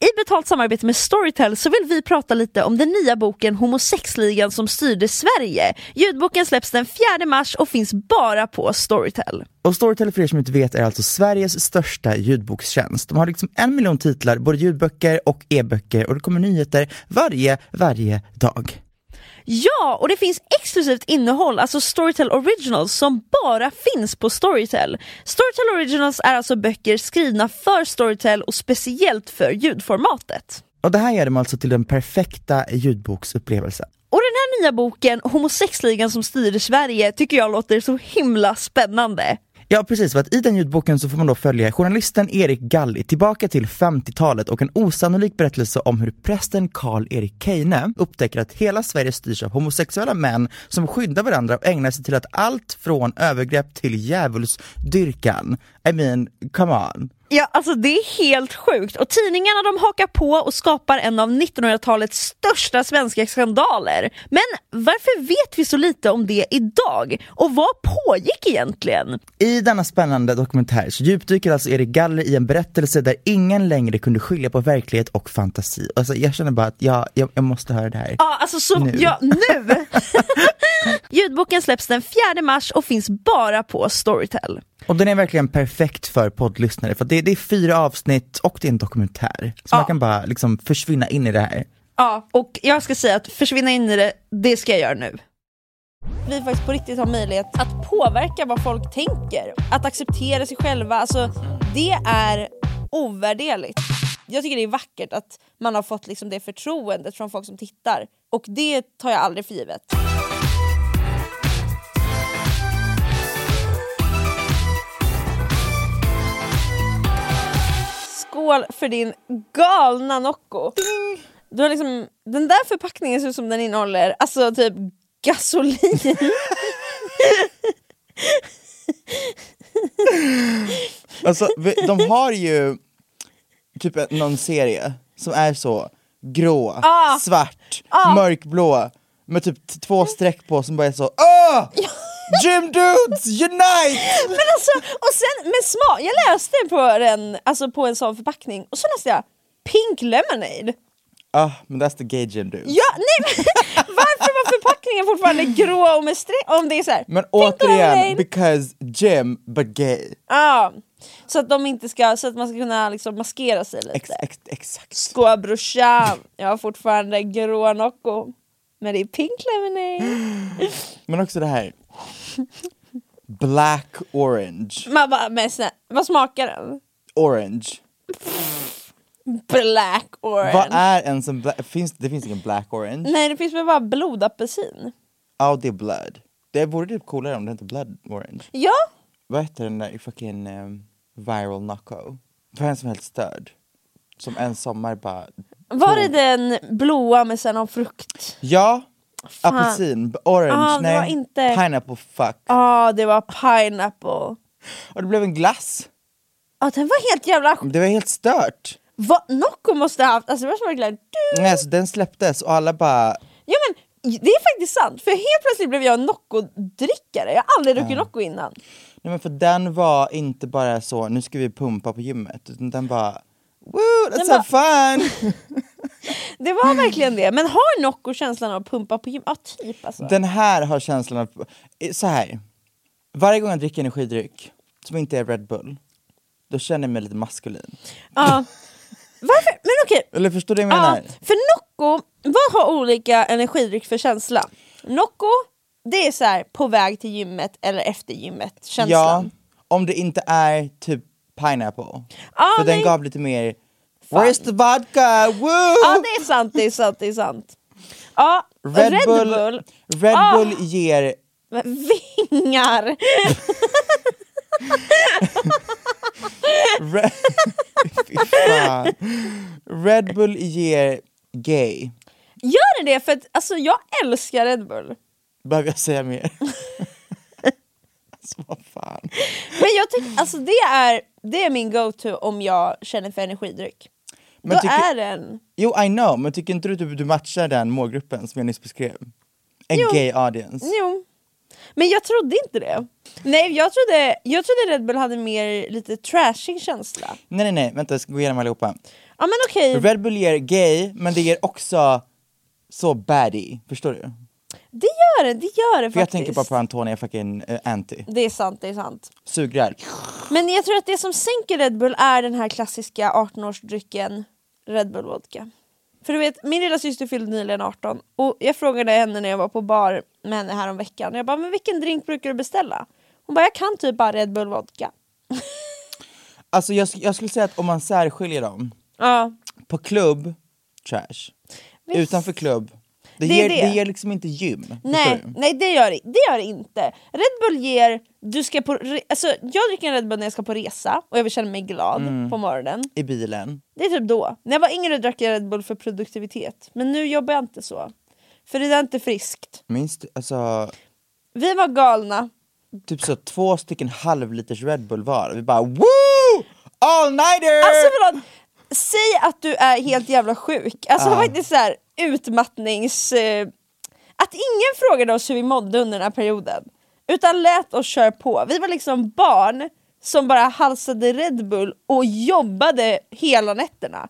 I betalt samarbete med Storytel så vill vi prata lite om den nya boken Homosexligan som styrde Sverige. Ljudboken släpps den 4 mars och finns bara på Storytel. Och Storytel för er som inte vet är alltså Sveriges största ljudbokstjänst. De har liksom en miljon titlar, både ljudböcker och e-böcker och det kommer nyheter varje, varje dag. Ja, och det finns exklusivt innehåll, alltså Storytel Originals, som bara finns på Storytel. Storytel Originals är alltså böcker skrivna för Storytel och speciellt för ljudformatet. Och det här gör dem alltså till den perfekta ljudboksupplevelsen. Och den här nya boken, Homosexligan som styrde Sverige, tycker jag låter så himla spännande. Ja precis, för att i den ljudboken så får man då följa journalisten Erik Galli tillbaka till 50-talet och en osannolik berättelse om hur prästen Karl-Erik Keine upptäcker att hela Sverige styrs av homosexuella män som skyddar varandra och ägnar sig till att allt från övergrepp till djävulsdyrkan. I mean, come on. Ja, alltså det är helt sjukt och tidningarna de hakar på och skapar en av 1900-talets största svenska skandaler. Men varför vet vi så lite om det idag? Och vad pågick egentligen? I denna spännande dokumentär så djupdyker alltså Erik Galli i en berättelse där ingen längre kunde skilja på verklighet och fantasi. Alltså jag känner bara att jag, jag, jag måste höra det här. Ja, alltså så, Nu. ja nu! Ljudboken släpps den 4 mars och finns bara på Storytel. Och den är verkligen perfekt för poddlyssnare för det, det är fyra avsnitt och det är en dokumentär. Så Ja. man kan bara liksom försvinna in i det här. Ja, och jag ska säga att försvinna in i det, det ska jag göra nu. Vi faktiskt på riktigt har möjlighet att påverka vad folk tänker. Att acceptera sig själva, alltså det är ovärderligt. Jag tycker det är vackert att man har fått liksom det förtroendet från folk som tittar. Och det tar jag aldrig för givet. Skål för din galna Nocco. Du har liksom, den där förpackningen ser ut som den innehåller alltså typ gasolin. Alltså de har ju typ någon serie som är så grå, Ah. svart, Ah. mörkblå med typ två streck på som bara är så Åh! Gym dudes unite! Men alltså, och sen med smak, jag läste på, den, alltså på en sån förpackning och så läste jag Pink Lemonade. Ah, men that's the gay gym dudes. Ja, nej men varför var förpackningen fortfarande grå och med streck? Om det är så här, Men återigen, Lemonade. because gym but gay. Ja, så att de inte ska, så att man ska kunna liksom maskera sig lite. Ex, ex, exakt. Skål brorsan, jag har fortfarande grå Nocco. Men det är pink lemonade. Men också det här. Black orange. Man bara, men snä, vad smakar den? Orange. Black orange. Vad är en som bla- finns, det finns ingen black orange? Nej det finns väl bara blodapelsin? Ja det är blood. Det vore typ coolare om det hette blood orange. Ja, Vad heter den där i fucking um, viral knocko? En som är helt störd. Som en sommar bara... var det den blåa med sen någon frukt? Ja! Apelsin, b- orange, Ah, nej. inte- Pineapple fuck. Ja, det var pineapple. Och det blev en glass. Ja, den var helt jävla... Det var helt stört. Vad Nocco måste ha haft, alltså det var som verkligen... Nej, alltså, den släpptes och alla bara... Ja men det är faktiskt sant, för helt plötsligt blev jag Nocco-drickare. Jag har aldrig druckit Nocco innan. Nej men för den var inte bara så, nu ska vi pumpa på gymmet. Utan den var... Woo, let's Den have fun! Det var verkligen det. Men har Nocco känslan av att pumpa på gym? Ja, typ alltså. Den här har känslan av... eh, Så här. Varje gång jag dricker energidryck som inte är Red Bull, då känner jag mig lite maskulin. Ja. Varför? Men okej. Eller förstår du vad jag menar? Ja, för Nocco, vad har olika energidryck för känsla? Nocco, det är så här på väg till gymmet eller efter gymmet Ja, känslan. om det inte är typ pineapple. Ja, för den nej. gav lite mer Where's the vodka? Woo! Ja det är sant, det är sant, det är sant. Ja, Red, Red, Bull, Bull, Red Ah. Bull ger vingar! Red. Red Bull ger gay. Gör det det? För att alltså, jag älskar Red Bull. Behöver jag säga mer? alltså, vad fan. Men jag tycker, alltså det är, det är min go-to om jag känner för energidryck. Men Då tycker- är den... Jo, I know, men tycker inte du typ du matchar den målgruppen som jag nyss beskrev? En Jo. gay audience. Jo. Men jag trodde inte det. Nej, jag trodde, jag trodde Red Bull hade mer lite trashig känsla. Nej, nej, nej, vänta jag ska gå igenom allihopa. Ja men okej, Red Bull ger gay, men det ger också så baddie, förstår du? det gör det, det gör det För jag faktiskt. tänker bara på Antonia fucking uh, anti. Det är sant, det är sant. Sugrör. Men jag tror att det som sänker Red Bull är den här klassiska 18-årsdrycken Red Bull vodka. För du vet, min lilla syster fyllde nyligen 18 och jag frågade henne när jag var på bar med henne här om veckan. Jag bara, men vilken drink brukar du beställa? Hon bara, jag kan typ bara Red Bull vodka. Alltså jag, jag skulle säga att om man särskiljer dem, Ja, på klubb, trash. Visst. Utanför klubb, det, Det ger, det. det ger liksom inte gym. nej, du? nej det gör det, gör det inte. Red Bull ger, du ska på, re- alltså jag dricker en Red Bull när jag ska på resa och jag vill känna mig glad Mm. på morgonen. I bilen. Det är typ då. När jag var yngre drack jag Red Bull för produktivitet. Men nu jobbar jag inte så. För det är inte friskt. Minst, alltså, Vi var galna. typ så två stycken halvliters Red Bull var. Vi bara woo! All nighter! Alltså förlåt, säg att du är helt jävla sjuk. Alltså faktiskt så här utmattnings... Eh, att ingen frågade oss hur vi mådde under den här perioden. Utan lät oss köra på. Vi var liksom barn som bara halsade Red Bull och jobbade hela nätterna.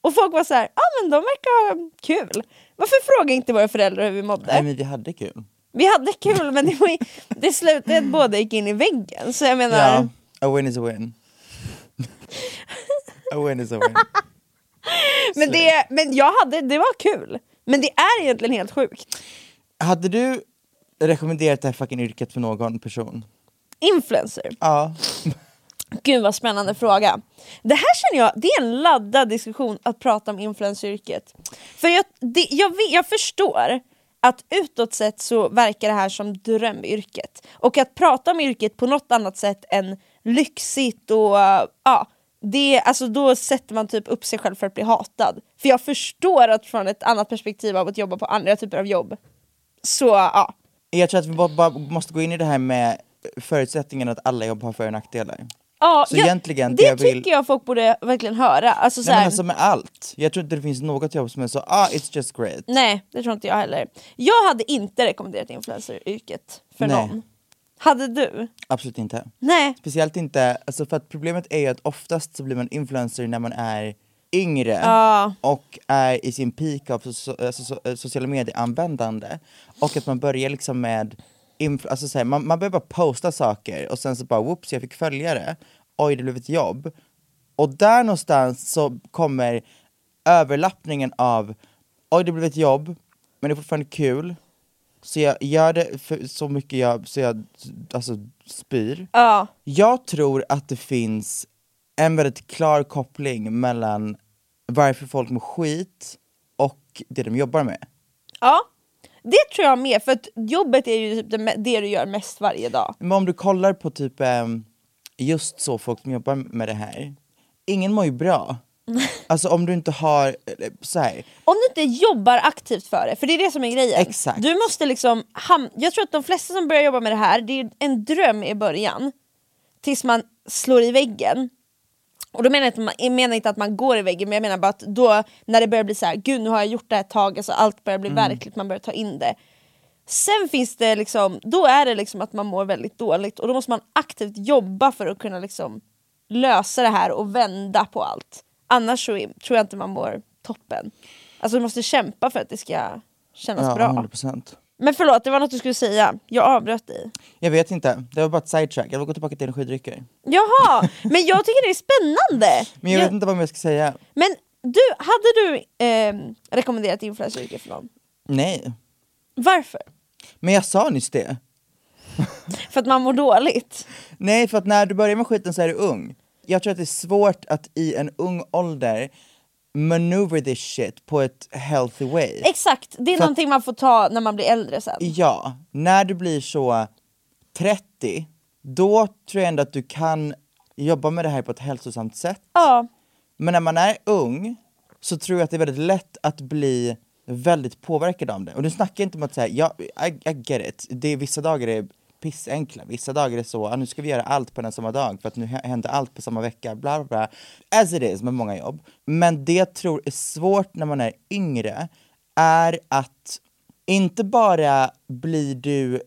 Och folk var så här, ja ah, men de verkar ha kul. Varför frågar inte våra föräldrar hur vi mådde? Nej men vi hade kul. Vi hade kul men det, var, det slutade att båda gick in i väggen. Så jag menar, Ja, a win is a win. a win is a win. Men, det, men jag hade, det var kul. Men det är egentligen helt sjukt. Hade du rekommenderat det här fucking yrket för någon person? Influencer, Ja. gud vad spännande fråga. Det här känner jag, det är en laddad diskussion att prata om influenceryrket. För jag, det, jag, jag förstår att utåt sett så verkar det här som drömyrket. Och att prata om yrket på något annat sätt än lyxigt och ja, det, alltså då sätter man typ upp sig själv för att bli hatad. För jag förstår att från ett annat perspektiv av att jobba på andra typer av jobb, så ja. Jag tror att vi bara, måste gå in i det här med förutsättningen att alla jobb har för och nackdelar. Ja, Så jag, egentligen, det det jag vill- tycker jag folk borde verkligen höra. Alltså, så Nej men alltså med allt. Jag tror inte det finns något jobb som är så, ah it's just great. Nej, det tror inte jag heller. Jag hade inte rekommenderat influenceryrket för Nej. någon. Hade du? Absolut inte. Nej. Speciellt inte, alltså för att problemet är ju att oftast så blir man influencer när man är yngre Ja. och är i sin peak av so- alltså, so- eh, sociala medieanvändande. Och att man börjar liksom med, alltså så här, man, man börjar bara posta saker och sen så bara whoops jag fick följare, oj det blev ett jobb. Och där någonstans så kommer överlappningen av oj det blev ett jobb, men det är fortfarande kul. Så jag gör det för så mycket jag, så jag alltså, spyr. Ja. Jag tror att det finns en väldigt klar koppling mellan varför folk mår skit och det de jobbar med. Ja, det tror jag med, för att jobbet är ju typ det, det du gör mest varje dag. Men om du kollar på typ just så folk som jobbar med det här, ingen mår ju bra. Alltså om du inte har, så här, Om du inte jobbar aktivt för det, för det är det som är grejen. Exakt. Du måste liksom, ham- jag tror att de flesta som börjar jobba med det här, det är en dröm i början. Tills man slår i väggen. Och då menar jag, inte, att man- jag menar inte att man går i väggen, men jag menar bara att då när det börjar bli så här, gud nu har jag gjort det här ett tag, alltså allt börjar bli verkligt, man börjar ta in det. Sen finns det liksom, då är det liksom att man mår väldigt dåligt och då måste man aktivt jobba för att kunna liksom lösa det här och vända på allt. Annars så tror jag inte man mår toppen. Alltså du måste kämpa för att det ska kännas ja, bra. 100%. Men förlåt, det var något du skulle säga. Jag avbröt dig. Jag vet inte, det var bara ett sidetrack, jag vill gå tillbaka till energidrycker. Jaha, men jag tycker det är spännande! Men jag vet inte vad mer jag ska säga. Men du, hade du eh, rekommenderat influenceryrke för någon? Nej, Varför? men jag sa nyss det. För att man mår dåligt? Nej, för att när du börjar med skiten så är du ung. Jag tror att det är svårt att i en ung ålder maneuver this shit på ett healthy way. Exakt, det är För någonting man får ta när man blir äldre sen. Ja, när du blir så 30, då tror jag ändå att du kan jobba med det här på ett hälsosamt sätt. Ja, Men när man är ung så tror jag att det är väldigt lätt att bli väldigt påverkad av det. Och nu snackar jag inte om att säga, ja, I, I get it, det är, vissa dagar är pissenkla, vissa dagar är så, ah, nu ska vi göra allt på en samma dag för att nu hä- händer allt på samma vecka, bla bla. As it is med många jobb. Men det jag tror är svårt när man är yngre är att inte bara blir du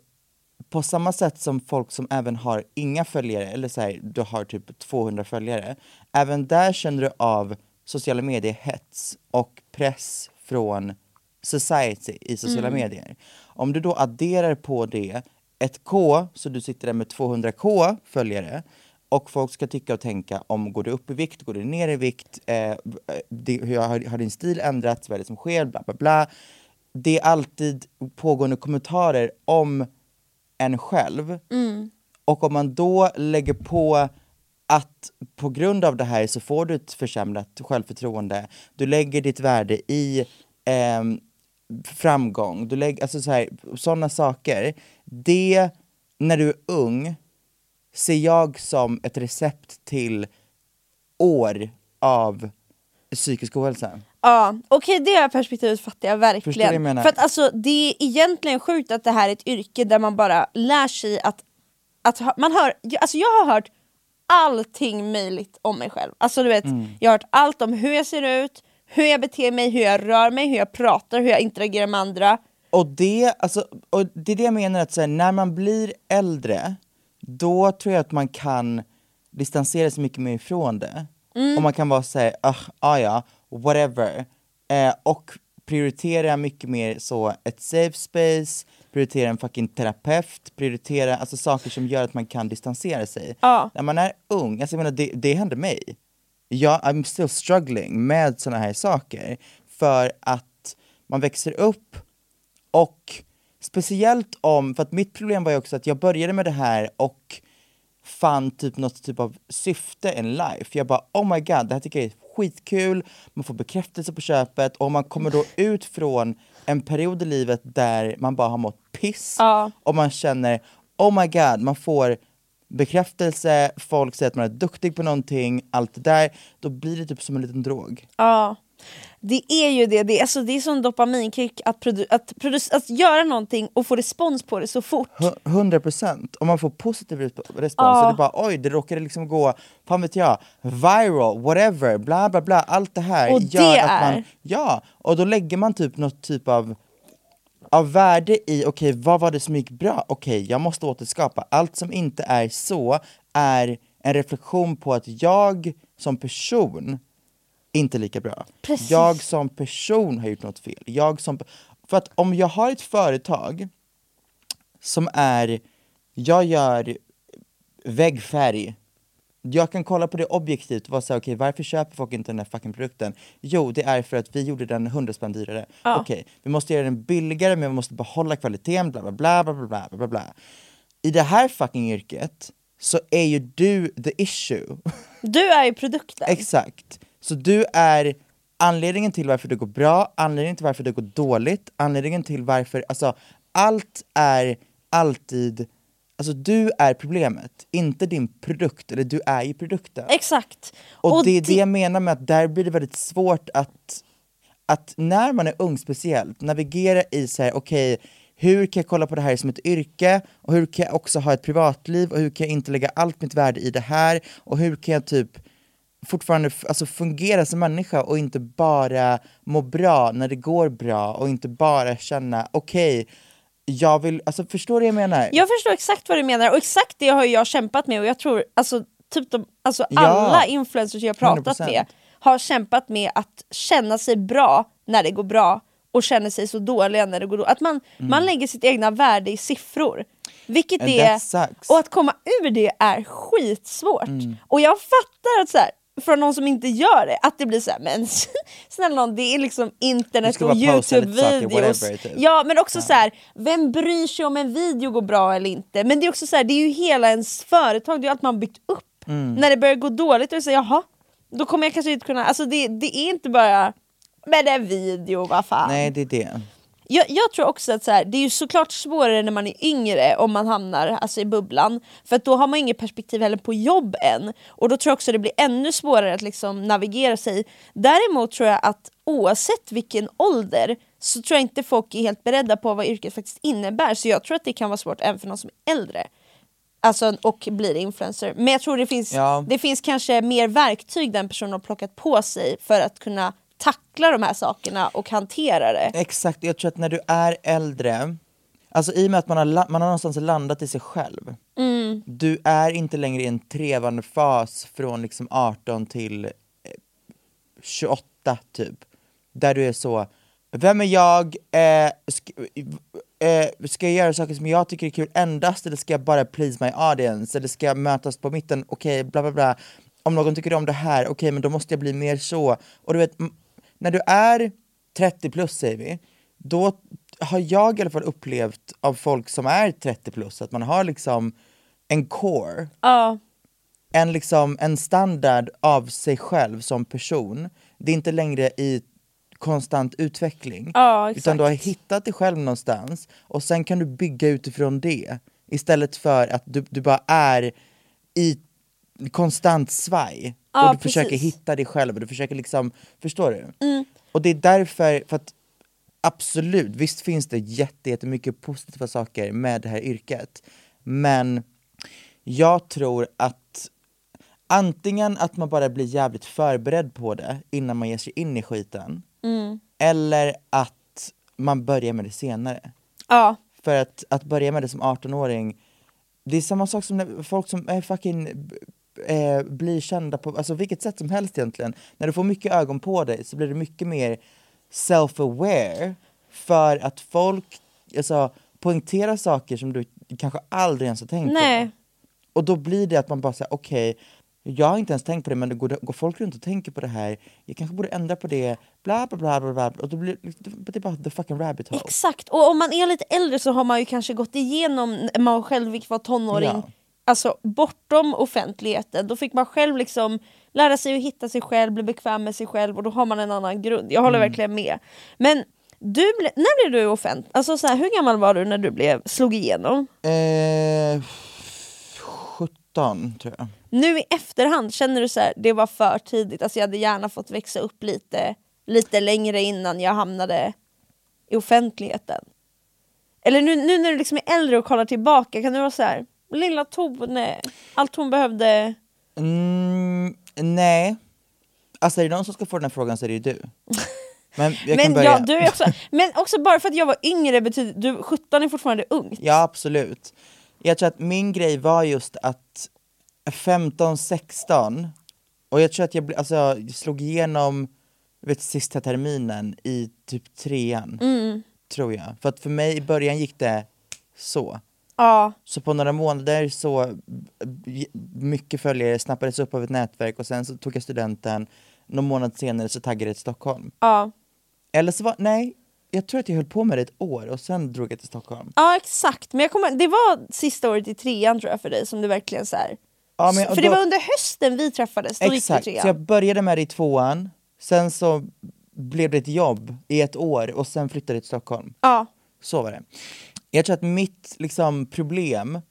på samma sätt som folk som även har inga följare, eller så här, du har typ 200 följare, även där känner du av sociala medier-hets och press från society i sociala medier. Om du då adderar på det ett K, så du sitter där med 200K följare, och folk ska tycka och tänka om går du upp i vikt, går du ner i vikt, eh, det, hur har, har din stil ändrats, vad är det som sker, bla bla bla. Det är alltid pågående kommentarer om en själv. Och om man då lägger på att på grund av det här så får du ett försämrat självförtroende, du lägger ditt värde i ehm, framgång, du lägger, alltså så här, sådana saker. Det, när du är ung, ser jag som ett recept till år av psykisk ohälsa. ja. okej det här perspektivet fattar jag verkligen. Jag menar? För att alltså det är egentligen sjukt att det här är ett yrke där man bara lär sig att, att man hör, alltså jag har hört allting möjligt om mig själv. Alltså du vet, Mm. jag har hört allt om hur jag ser ut, hur jag beter mig, hur jag rör mig, hur jag pratar, hur jag interagerar med andra. Och det, alltså, och det är det jag menar, att så här, när man blir äldre, då tror jag att man kan distansera sig mycket mer ifrån det. Och man kan vara såhär, ah, ah ja, whatever. Eh, och prioritera mycket mer så ett safe space, prioritera en fucking terapeut, prioritera alltså saker som gör att man kan distansera sig. Ja. När man är ung, alltså jag menar det, det hände mig. Jag, I'm still struggling med såna här saker. För att man växer upp och speciellt om, för att mitt problem var ju också att jag började med det här och fann typ något typ av syfte in life. Jag bara oh my god, det här tycker jag är skitkul, man får bekräftelse på köpet och man kommer då ut från en period i livet där man bara har mått piss Ja. och man känner oh my god, man får bekräftelse, folk säger att man är duktig på någonting, allt det där, då blir det typ som en liten drog. Ja, det är ju det. Det är, alltså, det är som dopaminkick att, produ- att, produ- att göra någonting och få respons på det så fort. Hu- 100 procent. Om man får positiv resp- respons, Ja. så det är bara oj, det råkade liksom gå, fan vet jag, viral, whatever, bla bla bla, allt det här Och gör det att man, är- ja, och då lägger man typ något typ av av värde i, okej vad var det som gick bra? Okej, jag måste återskapa. Allt som inte är så är en reflektion på att jag som person inte är lika bra. Precis. Jag som person har gjort något fel. Jag som, för att om jag har ett företag som är, jag gör väggfärg jag kan kolla på det objektivt och vara såhär, okej okay, varför köper folk inte den här fucking produkten? Jo, det är för att vi gjorde den 100 spänn dyrare. Ja. Okej, okay, vi måste göra den billigare men vi måste behålla kvaliteten, bla bla bla bla bla bla bla. I det här fucking yrket så är ju du the issue. Du är ju produkten. Exakt. Så du är anledningen till varför det går bra, anledningen till varför det går dåligt, anledningen till varför, alltså allt är alltid alltså du är problemet, inte din produkt, eller du är ju produkten. Exakt. Och, det är det jag menar med att där blir det väldigt svårt att, att när man är ung speciellt, navigera i så här, okej, hur kan jag kolla på det här som ett yrke? Och hur kan jag också ha ett privatliv? Och hur kan jag inte lägga allt mitt värde i det här? Och hur kan jag typ fortfarande alltså fungera som människa och inte bara må bra när det går bra och inte bara känna okej, jag vill, alltså förstår du vad jag menar? Jag förstår exakt vad du menar och exakt det har jag kämpat med och jag tror alltså, typ de, alltså Ja. alla influencers jag pratat 100%. med har kämpat med att känna sig bra när det går bra och känner sig så dåliga när det går dåligt. Att man, man lägger sitt egna värde i siffror. Vilket Mm. And är, och att komma ur det är skitsvårt. Mm. Och jag fattar att så här, för någon som inte gör det, att det blir så här, men snälla någon, det är liksom internet och youtube-videos. is. Ja men också så här, vem bryr sig om en video går bra eller inte? Men det är också så här, det är ju hela ens företag, det är allt man byggt upp. Mm. När det börjar gå dåligt, och säger jaha, då kommer jag kanske inte kunna, alltså det, det är inte bara men är video, vad fan. Nej, det är det. Jag, jag tror också att så här, det är ju såklart svårare när man är yngre om man hamnar alltså, i bubblan, för då har man inget perspektiv heller på jobb än. Och då tror jag också det blir ännu svårare att liksom navigera sig. Däremot tror jag att oavsett vilken ålder så tror jag inte folk är helt beredda på vad yrket faktiskt innebär. Så jag tror att det kan vara svårt även för någon som är äldre. Alltså, och blir influencer. Men jag tror det finns, Ja. det finns kanske mer verktyg den personen har plockat på sig för att kunna tackla de här sakerna och hantera det. Exakt, jag tror att när du är äldre, alltså i och med att man har, man har någonstans landat i sig själv, Mm. du är inte längre i en trevande fas från liksom 18 till eh, 28 typ, där du är så, vem är jag, eh, ska, eh, ska jag göra saker som jag tycker är kul endast eller ska jag bara please my audience, eller ska jag mötas på mitten, okej bla bla bla, om någon tycker om det här, okej men då måste jag bli mer så, och du vet, när du är 30 plus säger vi, då har jag i alla fall upplevt av folk som är 30 plus att man har liksom en core, Ja. en, liksom, en standard av sig själv som person. Det är inte längre i konstant utveckling. Ja, utan du har hittat dig själv någonstans och sen kan du bygga utifrån det. Istället för att du, du bara är i konstant svaj. Ja, och du försöker precis. Mm. hitta dig själv och du försöker liksom, förstår du? Och det är därför, för att absolut, visst finns det jätte, jättemycket positiva saker med det här yrket. Men jag tror att antingen att man bara blir jävligt förberedd på det innan man ger sig in i skiten. Eller att man börjar med det senare. Ja. För att, att börja med det som 18-åring, det är samma sak som folk som är fucking eh, blir kända på alltså vilket sätt som helst egentligen. När du får mycket ögon på dig så blir du mycket mer self-aware för att folk alltså, poängterar saker som du kanske aldrig ens har tänkt Nej. på. Och då blir det att man bara säger okej, jag har inte ens tänkt på det men går, går folk runt och tänker på det här, jag kanske borde ändra på det, bla bla bla bla, bla. och då blir det är bara the fucking rabbit hole. Exakt, och om man är lite äldre så har man ju kanske gått igenom när man själv fick vara tonåring, Ja. Alltså bortom offentligheten. Då fick man själv liksom lära sig att hitta sig själv, bli bekväm med sig själv och då har man en annan grund. Jag håller verkligen med. Men du ble, när blev du offentlig? Alltså så här, hur gammal var du när du blev, slog igenom? Eh, 17 tror jag. Nu i efterhand, känner du så här, det var för tidigt? Alltså jag hade gärna fått växa upp lite, lite längre innan jag hamnade i offentligheten. Eller nu, nu när du liksom är äldre och kollar tillbaka, kan du vara så här, lilla Tone, allt hon behövde... Mm, nej. Alltså är det någon som ska få den här frågan så är det ju du. Men jag kan men, börja. ja, du är också, men också bara för att jag var yngre betyder, du 17 är fortfarande ungt. Ja absolut. Jag tror att min grej var just att 15-16, och jag tror att jag alltså, jag slog igenom vet, sista terminen i typ trean. Mm. Tror jag. För att för mig i början gick det så. Ja, Så på några månader så b- mycket följare snappades upp av ett nätverk och sen så tog jag studenten. Någon månad senare så taggade jag till Stockholm. ja. Eller så var, nej, jag tror att jag höll på med det ett år och sen drog jag till Stockholm. Ja exakt, men jag kommer, det var sista året i trean tror jag för dig som du verkligen så här. Ja, men- För det då- var under hösten vi träffades, då gick Exakt, trean. så jag började med det i tvåan, sen så blev det ett jobb i ett år och sen flyttade jag till Stockholm. Ja, Så var det. Jag tror att mitt liksom, problem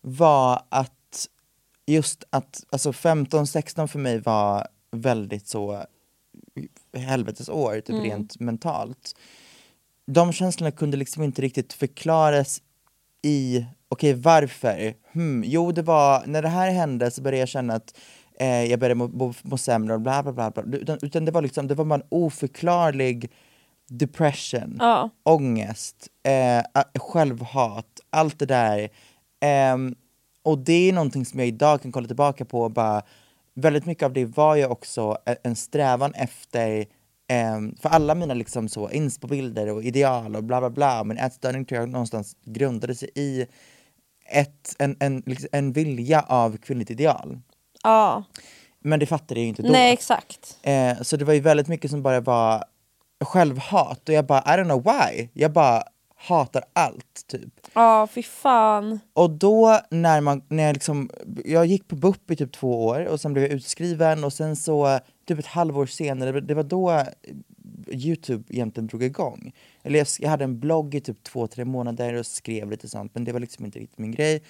var att just att alltså 15-16 för mig var väldigt så helvetes år, typ Mm. rent mentalt. De känslorna kunde liksom inte riktigt förklaras i, okej varför? Hmm, jo det var, när det här hände så började jag känna att eh, jag började må, må, må sämre och bla bla bla. bla. Utan, utan det var liksom, det var bara en oförklarlig depression, Ja. ångest, eh, självhat, allt det där. Ehm, och det är någonting som jag idag kan kolla tillbaka på och bara, väldigt mycket av det var ju också e- en strävan efter ehm, för alla mina liksom så inspobilder och ideal och bla bla bla, men ätstörning tror jag någonstans grundade sig i ett, en, en, liksom, en vilja av kvinnligt ideal. ja. Men det fattade jag ju inte då. Nej exakt. Eh, så det var ju väldigt mycket som bara var självhat och jag bara I don't know why. Jag bara hatar allt typ. Ja fy fan. Och då när man, när jag liksom, jag gick på BUP i typ två år och sen blev jag utskriven och sen så typ ett halvår senare, det var då Youtube egentligen drog igång. Eller jag, jag hade en blogg i typ två, tre månader och skrev lite sånt men det var liksom inte riktigt min grej.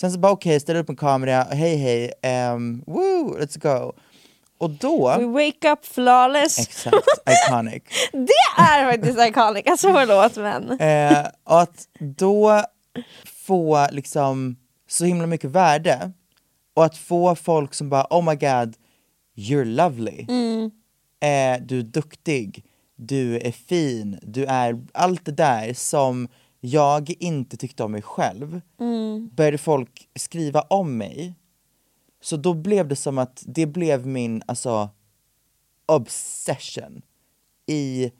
Sen så bara okej, ställ upp en kamera, hej hej, um, woo, let's go. Och då, We wake up flawless. exakt, iconic. Det är faktiskt iconic, alltså förlåt men. Eh, och att då få liksom så himla mycket värde och att få folk som bara oh my god, you're lovely. Eh, du är duktig, du är fin, du är allt det där som jag inte tyckte om mig själv. Började folk skriva om mig. Så då blev det som att det blev min alltså obsession i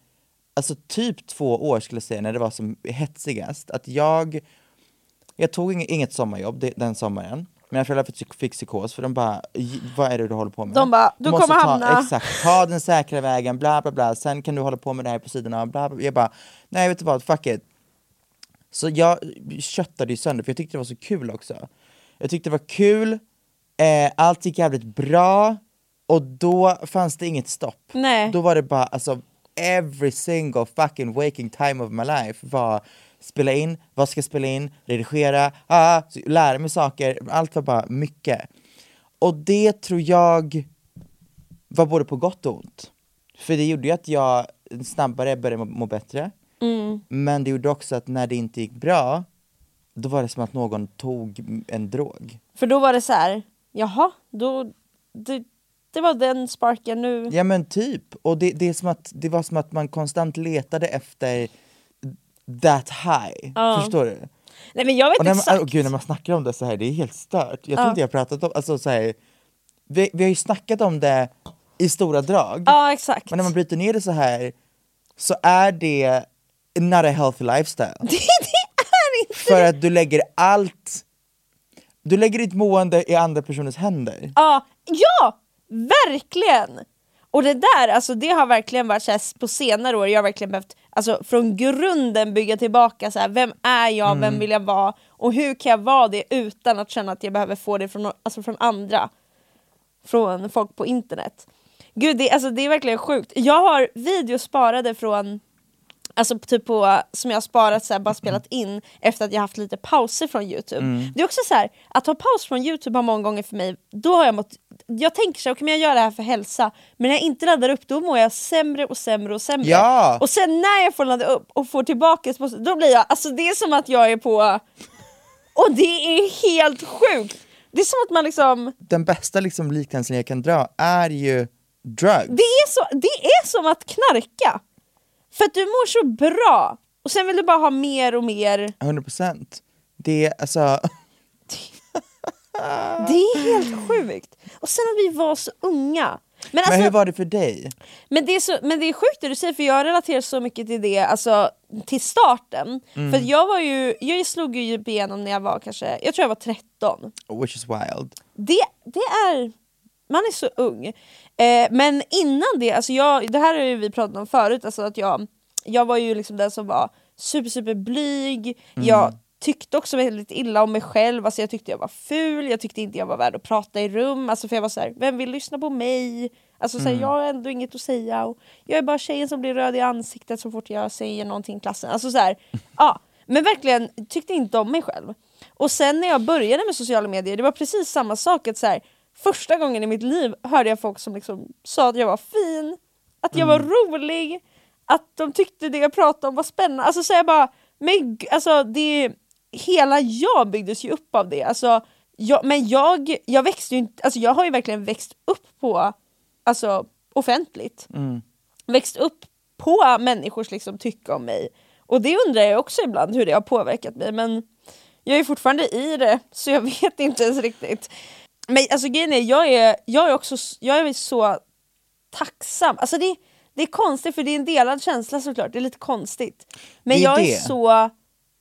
alltså typ två år skulle jag säga när det var som hetsigast. Att jag, jag tog inget, sommarjobb den sommaren. Mina föräldrar fick, psykos för de bara, "J- vad är det du håller på med? De bara, "Du måste kommer ta, hamna." Exakt, ta den säkra vägen, bla bla bla, sen kan du hålla på med det här på sidan av, bla bla. Jag bara, nej vet du vad, fuck it. Så jag köttade ju sönder för jag tyckte det var så kul också. Jag tyckte det var kul, eh, allt gick jävligt bra och då fanns det inget stopp. Nej. Då var det bara, alltså every single fucking waking time of my life var spela in, vad ska jag spela in, redigera, ah, lära mig saker, allt var bara mycket. Och det tror jag var både på gott och ont. För det gjorde ju att jag snabbare började må, bättre. Men det gjorde också att när det inte gick bra, då var det som att någon tog en drog. För då var det så här, jaha, då, det, det var den sparken nu. Ja men typ, och det, det, är som att, det var som att man konstant letade efter that high. Förstår du? Nej men jag vet Och när man, exakt. oh, gud, när man snackar om det så här, det är helt stört. Jag tror Ja. inte jag pratat om, alltså så här, vi, vi har ju snackat om det i stora drag. Ja exakt. Men när man bryter ner det så här så är det not a healthy lifestyle. det är inte För att du lägger allt, du lägger ditt mående i andra personers händer. Ja, ja, verkligen! Och det där, alltså det har verkligen varit så här, på senare år, jag har verkligen behövt alltså, från grunden bygga tillbaka så här, vem är jag, Mm. vem vill jag vara och hur kan jag vara det utan att känna att jag behöver få det från, alltså, från andra, från folk på internet. Gud, det, alltså, det är verkligen sjukt. Jag har videos sparade från Alltså typ på, som jag har sparat så här, bara spelat in efter att jag haft lite pauser från youtube. Det är också så här, att ha paus från youtube har många gånger för mig, då har jag mått, jag tänker så här, okay, jag gör det här för hälsa, men när jag inte laddar upp då mår jag sämre och sämre och sämre. Ja. Och sen när jag får ladda upp och får tillbaka, då blir jag, alltså det är som att jag är på, och det är helt sjukt! Det är som att man liksom, Den bästa liksom liknelsen jag kan dra är ju drugs. det är, så, det är som att knarka! För att du mår så bra, och sen vill du bara ha mer och mer 100%. Det är alltså, Det är helt sjukt! Och sen att vi var så unga. Men, alltså, Men hur var det för dig? men, det är så, men det är sjukt det du säger för jag relaterar så mycket till det, alltså till starten. Mm. För jag var ju, jag slog ju igenom när jag var kanske, jag tror jag var 13. Which is wild. det, det är, man är så ung. Eh, men innan det, alltså jag, det här har ju vi pratat om förut, alltså att jag, jag var ju liksom den som var super super blyg, jag tyckte också väldigt illa om mig själv, alltså jag tyckte jag var ful, jag tyckte inte jag var värd att prata i rum, alltså för jag var så här, vem vill lyssna på mig? Alltså så här, jag har ändå inget att säga och jag är bara tjejen som blir röd i ansiktet så fort jag säger någonting i klassen. Alltså så här, ja, men verkligen tyckte inte om mig själv. Och sen när jag började med sociala medier, det var precis samma sak. Att så här, första gången i mitt liv hörde jag folk som liksom sa att jag var fin, att jag var rolig, att de tyckte det jag pratade om var spännande. Alltså så jag bara, men alltså det, hela jag byggdes ju upp av det. Alltså, jag, men jag, jag växte ju inte, alltså jag har ju verkligen växt upp på, alltså offentligt. Växt upp på människors liksom tycke om mig. Och det undrar jag också ibland hur det har påverkat mig men jag är fortfarande i det så jag vet inte ens riktigt. Men alltså grejen är, jag är, jag är också jag är så tacksam. Alltså det, det är konstigt för det är en delad känsla såklart, det är lite konstigt. Men är jag är så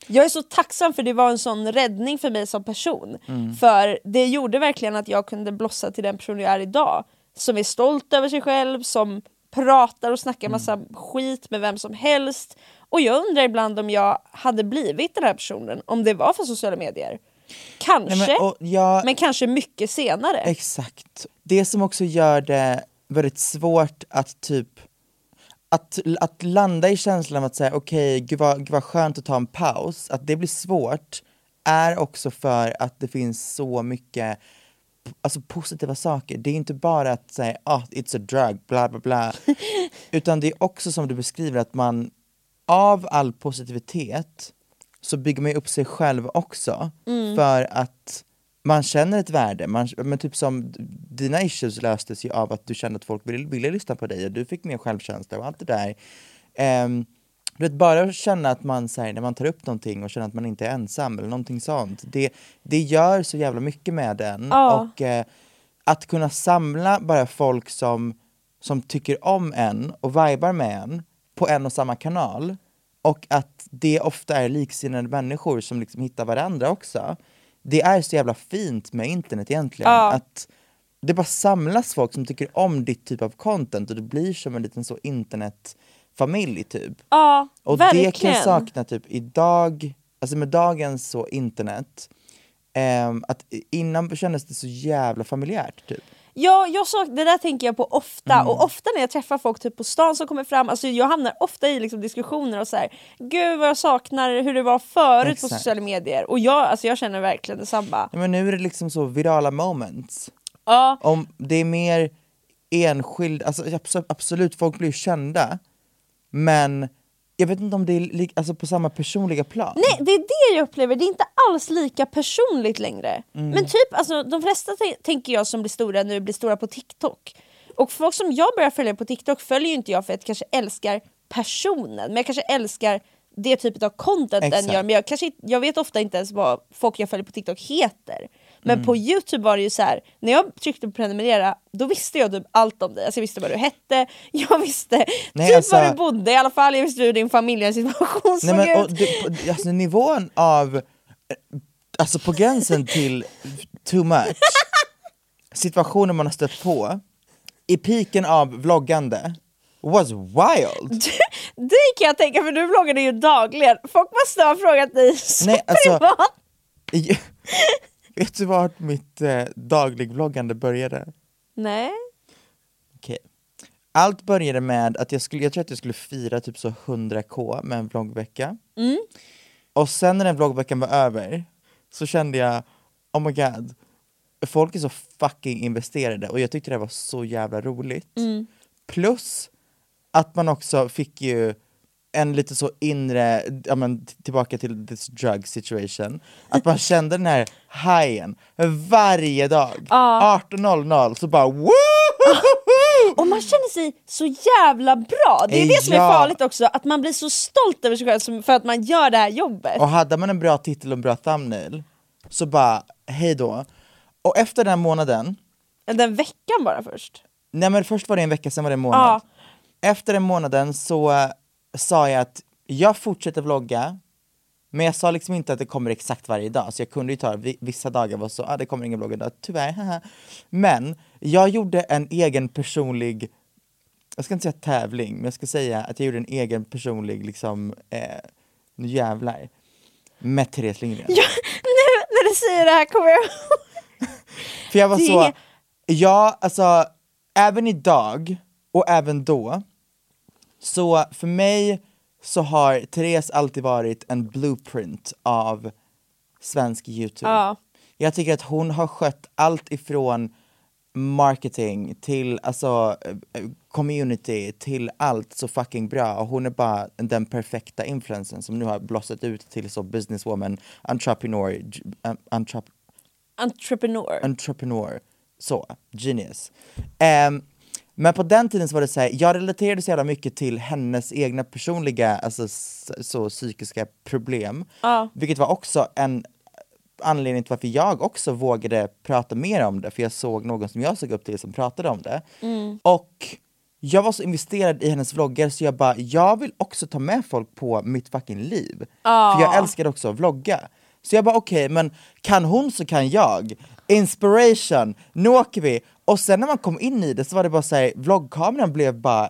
jag är så tacksam för det var en sån räddning för mig som person. Mm. För det gjorde verkligen att jag kunde blossa till den person jag är idag. Som är stolt över sig själv, som pratar och snackar massa Mm. skit med vem som helst. Och jag undrar ibland om jag hade blivit den här personen om det var för sociala medier. Kanske, Nej, men, och jag, men kanske mycket senare. Exakt. Det som också gör det väldigt svårt att typ att, att landa i känslan av att säga okej, gud, vad, gud vad skönt att ta en paus, att det blir svårt är också för att det finns så mycket alltså, positiva saker. Det är inte bara att säga ah, it's a drug, bla bla bla. Utan det är också som du beskriver att man av all positivitet så bygger man ju upp sig själv också för att man känner ett värde, man, men typ som dina issues löstes ju av att du kände att folk ville, ville lyssna på dig och du fick mer självkänsla och allt det där. Ehm, du vet, bara känna att man, så här, när man tar upp någonting och känner att man inte är ensam eller någonting sånt, det, det gör så jävla mycket med den. Ja. Och eh, att kunna samla bara folk som, som tycker om en och vibar med en på en och samma kanal och att det ofta är liksinnade människor som liksom hittar varandra också. Det är så jävla fint med internet egentligen. Ja. Att det bara samlas folk som tycker om ditt typ av content och det blir som en liten så internetfamilj typ. Ja, Och verkligen. det kan jag sakna typ idag, alltså med dagens så internet, ehm, att innan kändes det så jävla familjärt typ. Ja, jag sak, det där tänker jag på ofta, Mm. och ofta när jag träffar folk typ på stan som kommer fram, alltså jag hamnar ofta i liksom diskussioner och så här, gud vad jag saknar hur det var förut på Exakt. sociala medier. Och jag, alltså jag känner verkligen detsamma. Ja, men nu är det liksom så virala moments. Ja, Om det är mer enskild, alltså abso- absolut folk blir kända, men jag vet inte om det är li- alltså, på samma personliga plan. nej det är det jag upplever, det är inte alls lika personligt längre. Mm. Men typ, alltså de flesta t- tänker jag som blir stora nu blir stora på TikTok. Och folk som jag börjar följa på TikTok följer ju inte jag för att jag kanske älskar personen, men jag kanske älskar det typet av content den Exakt. gör. Men jag, kanske, jag vet ofta inte ens vad folk jag följer på TikTok heter. Men Mm. på Youtube var det ju så här. när jag tryckte på prenumerera, då visste jag typ allt om dig. Alltså jag visste vad du hette, jag visste Nej, typ alltså- var du bodde i alla fall, jag visste hur din familjesituation såg men, ut. på- alltså, nivån av, eh, alltså på gränsen till too much, situationer man har stött på, i piken av vloggande, was wild. Det kan jag tänka för du vloggade ju dagligen. Folk måste ha frågat dig så Nej, alltså- privat. Vet du vart mitt eh, dagligvloggande började? Nej. Okej. Allt började med att jag, skulle, jag tror att jag skulle fira typ så 100k med en vloggvecka. Och sen när den vloggveckan var över så kände jag, oh my god, folk är så fucking investerade och jag tyckte det var så jävla roligt. Plus att man också fick ju en lite så inre, ja men tillbaka till this drug situation, att man kände den här hajen varje dag. 18.00 så bara woo! Och man känner sig så jävla bra. Det är det som är farligt också, att man blir så stolt över sig själv för att man gör det här jobbet. Och hade man en bra titel och en bra thumbnail så bara hej då. Och efter den månaden, Den veckan bara först. Nej men först var det en vecka, sen var det en månad. Ja. Efter den månaden så sa jag att jag fortsätter vlogga, men jag sa liksom inte att det kommer exakt varje dag, så jag kunde ju ta vi- vissa dagar var så, ah, det kommer ingen vlogg idag, tyvärr, haha. Men jag gjorde en egen personlig, jag ska inte säga tävling, men jag ska säga att jag gjorde en egen personlig liksom, eh, nu jävlar, med Therese Lindgren. Ja, nu när du säger det här kommer jag För jag var Det- så, ja alltså även idag och även då, så för mig så har Therese alltid varit en blueprint av svensk Youtube. Ja. Jag tycker att hon har skött allt ifrån marketing till alltså eh, community till allt så fucking bra och hon är bara den perfekta influencern som nu har blossat ut till så businesswoman, entrepreneur, j- um, entrep Entrepreneur. entrepreneur. Så, genius. Ehm, men på den tiden så var det så här, jag relaterade så jävla mycket till hennes egna personliga alltså, så, psykiska problem. Ja. Vilket var också en anledning till varför jag också vågade prata mer om det, för jag såg någon som jag såg upp till som pratade om det. Och jag var så investerad i hennes vloggar så jag bara, jag vill också ta med folk på mitt fucking liv. För jag älskar också att vlogga. Så jag bara okej, men kan hon så kan jag. Inspiration, nu åker vi! Och sen när man kom in i det så var det bara såhär, vloggkameran blev bara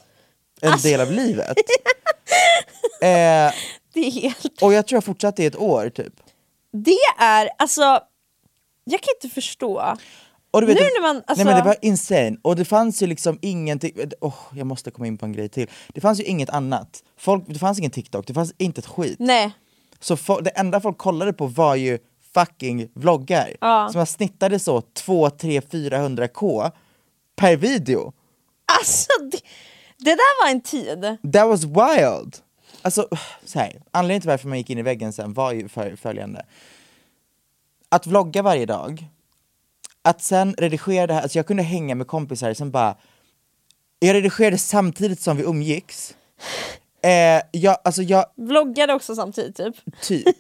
en del av livet. eh, Det är helt... och jag tror jag fortsatte i ett år typ. Det är alltså... Jag kan inte förstå. Och du vet, Nu när man, alltså- Nej men det var insane, och det fanns ju liksom ingenting, oh, jag måste komma in på en grej till. Det fanns ju inget annat. Folk, det fanns ingen TikTok, det fanns inte ett skit. Nej. Så fo- det enda folk kollade på var ju fucking vloggar. Ja. Som jag snittade så 2, 3, 400 k per video. Alltså det, det där var en tid. That was wild! Alltså, så här, anledningen till varför man gick in i väggen sen var ju för, följande. Att vlogga varje dag, att sen redigera det här, alltså jag kunde hänga med kompisar som bara, jag redigerade samtidigt som vi umgicks. Eh, jag, alltså jag, Vloggade också samtidigt typ. typ,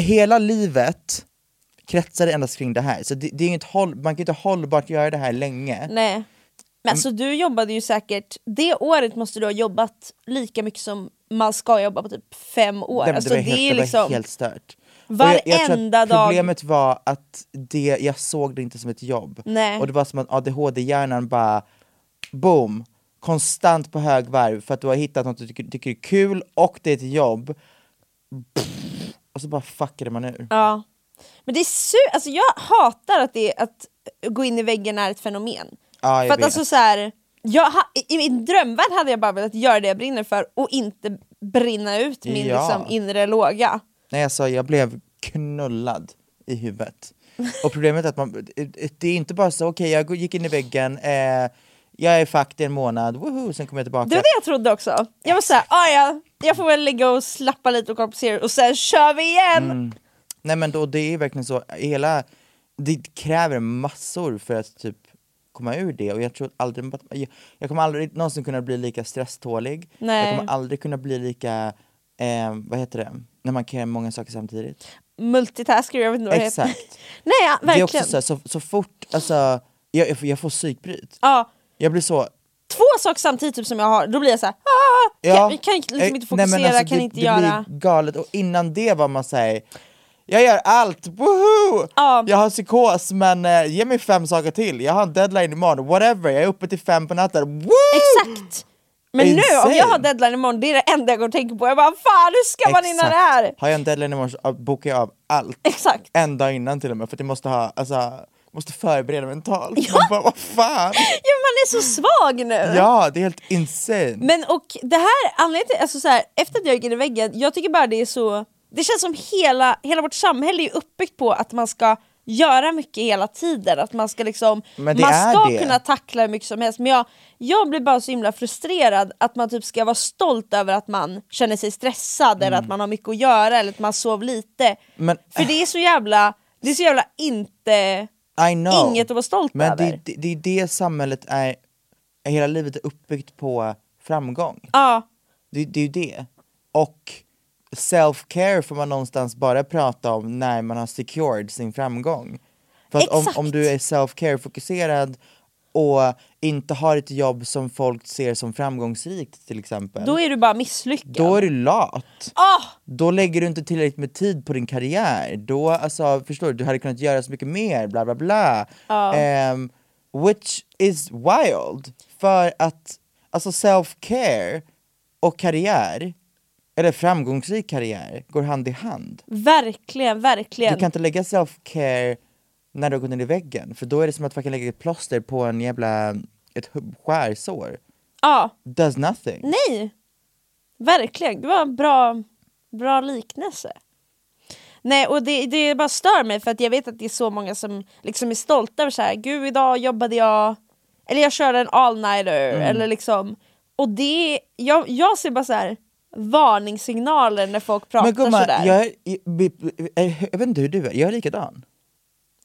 hela livet kretsade endast kring det här. Så det, det är inget håll, man kan inte hållbart göra det här länge. Nej. Men alltså du jobbade ju säkert, det året måste du ha jobbat lika mycket som man ska jobba på typ fem år. Det, alltså, det, var det, helt, är liksom, helt stört. Jag, jag Varenda dag. Problemet var att det, jag såg det inte som ett jobb. Nej. Och det var som att ADHD-hjärnan bara, boom, konstant på högvarv för att du har hittat något du tycker, tycker är kul och det är ett jobb. Pff, och så bara fuckade man ur. Ja. Men det är su- alltså jag hatar att, det, att gå in i väggen är ett fenomen. Ja, jag för att vet. alltså så här, jag i, min drömvärld hade jag bara velat göra det jag brinner för och inte brinna ut min Ja. liksom, inre låga. Nej alltså jag blev knullad i huvudet. Och problemet är att man, det är inte bara så, okej jag gick in i väggen, eh, jag är fucked i en månad, woho, sen kommer jag tillbaka. Det var det jag trodde också. Jag var såhär, ah, ja, jag får väl ligga och slappa lite och serier och sen kör vi igen! Mm. Nej men då, det är verkligen så, hela, det kräver massor för att typ komma ur det och jag tror aldrig, jag, jag kommer aldrig någonsin kunna bli lika stresstålig, Nej. jag kommer aldrig kunna bli lika, eh, vad heter det, när man kan göra många saker samtidigt. Multitasker, jag vet inte vad det heter. Exakt. Nej, ja, Det är verkligen. också så, här, så, så fort, alltså, jag, jag, får- jag får psykbryt. Ja, Jag blir så, två saker samtidigt typ, som jag har, då blir jag såhär, ah, ja, kan, kan liksom eh, inte nej, fokusera, men alltså, kan det, inte det göra... blir galet och innan det var man såhär jag gör allt, woho! Ja. Jag har psykos men eh, ge mig fem saker till, jag har en deadline imorgon, whatever, jag är uppe till fem på natten, woo! Exakt! Men nu om jag har deadline imorgon, det är det enda jag går och tänker på. Jag bara fan hur ska man hinna det här? Har jag en deadline imorgon så ah, bokar jag av allt. Exakt. En dag innan till och med för att jag måste ha, alltså, måste förbereda mentalt. Man bara, vad fan? Ja man är så svag nu! Ja, det är helt insane. Men och det här, anledningen till, alltså så här, efter att jag gick in i väggen, jag tycker bara det är så Det känns som hela, hela vårt samhälle är uppbyggt på att man ska göra mycket hela tiden, att man ska liksom Man ska det. kunna tackla hur mycket som helst, men jag, jag blir bara så himla frustrerad att man typ ska vara stolt över att man känner sig stressad eller att man har mycket att göra eller att man sov lite. Mm. Men- För det är så jävla, det är så jävla inte I know. inget att vara stolt Men över. det, det, det är det samhället är, hela livet är uppbyggt på framgång. Ja, Det, det är ju det. Och self-care får man någonstans bara prata om när man har secured sin framgång. För att om, om du är self-care fokuserad och inte har ett jobb som folk ser som framgångsrikt till exempel. Då är du bara misslyckad. Då är du lat. Ah! Då lägger du inte tillräckligt med tid på din karriär. Då, alltså, förstår du, du hade kunnat göra så mycket mer, bla bla bla. Ehm, which is wild. För att alltså self-care och karriär, eller framgångsrik karriär, går hand i hand. Verkligen, verkligen. Du kan inte lägga self-care när du har gått in i väggen, för då är det som att man kan lägga ett plåster på en jävla, ett skärsår. Ja, Does nothing. nej. Verkligen, det var en bra, bra liknelse. Nej och det, det bara stör mig för att jag vet att det är så många som liksom är stolta över så här, gud idag jobbade jag, eller jag körde en all-nighter, Mm. eller liksom, och det, jag, jag ser bara så här varningssignaler när folk pratar Men gumman, sådär. jag, är- jag, jag vet inte hur du är, jag är likadan.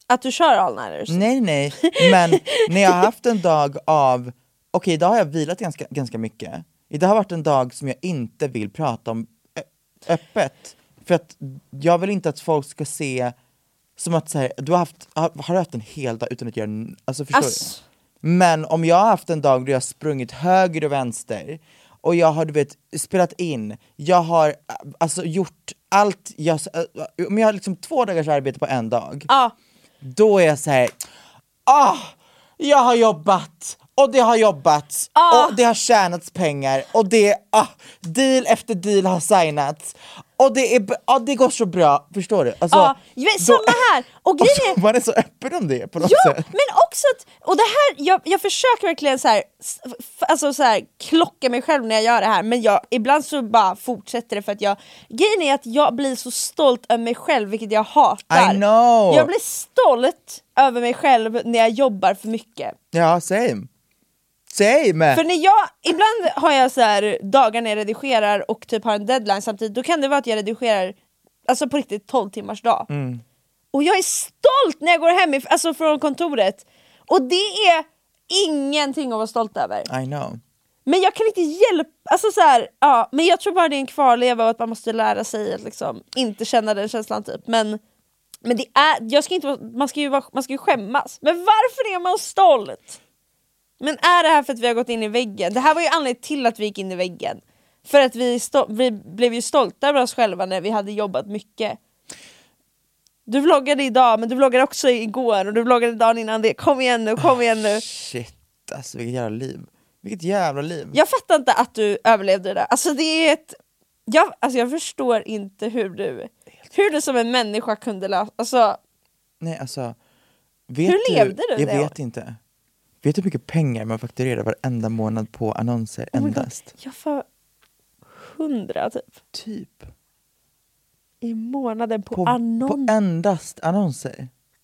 Att du kör all-nighters? Nej nej, men när jag har haft en dag av, okej idag har jag vilat ganska, ganska mycket, idag har varit en dag som jag inte vill prata om öppet, för att jag vill inte att folk ska se som att så här, du har haft, har, du haft en hel dag utan att göra, alltså förstår Ass. du? Men om jag har haft en dag då jag har sprungit höger och vänster och jag har du vet spelat in, jag har alltså gjort allt, jag, om jag har liksom två dagars arbete på en dag, Ja, då är jag såhär, ah, jag har jobbat och det har jobbats Ah. och det har tjänats pengar och det, ah, deal efter deal har signats och det, är, ah, det går så bra, förstår du? Alltså, ja, men samma här! Och grejen är, alltså, man är så öppen om det på något Ja, sätt. men också att, och det här, jag, jag försöker verkligen så här, alltså så här, klocka mig själv när jag gör det här men jag, ibland så bara fortsätter det för att jag, grejen är att jag blir så stolt över mig själv vilket jag hatar. I know! Jag blir stolt över mig själv när jag jobbar för mycket. Ja, same. Same! För när jag, ibland har jag så här dagar när jag redigerar och typ har en deadline samtidigt, då kan det vara att jag redigerar alltså på riktigt 12 timmars dag. Mm. Och jag är stolt när jag går hem alltså från kontoret. Och det är ingenting att vara stolt över. I know. Men jag kan inte hjälpa, alltså så här, ja, men jag tror bara det är en kvarleva och att man måste lära sig att liksom inte känna den känslan typ. Men, men det är, jag ska inte, man, ska ju vara, man ska ju skämmas. Men varför är man stolt? Men är det här för att vi har gått in i väggen? Det här var ju anledningen till att vi gick in i väggen. För att vi, vi blev ju stolta över oss själva när vi hade jobbat mycket. Du vloggade idag, men du vloggade också igår och du vloggade dagen innan det. Kom igen nu, kom igen nu. Shit, alltså vilket jävla liv. Vilket jävla liv. Jag fattar inte att du överlevde det där. Alltså det är ett... Jag, alltså jag förstår inte hur du, hur du som en människa kunde lösa... Alltså, Nej alltså, vet Hur levde du Jag det vet inte. Vet du hur mycket pengar man fakturerar varenda månad på annonser oh endast? jag får hundra typ Typ. i månaden på, På, annons. på endast annonser.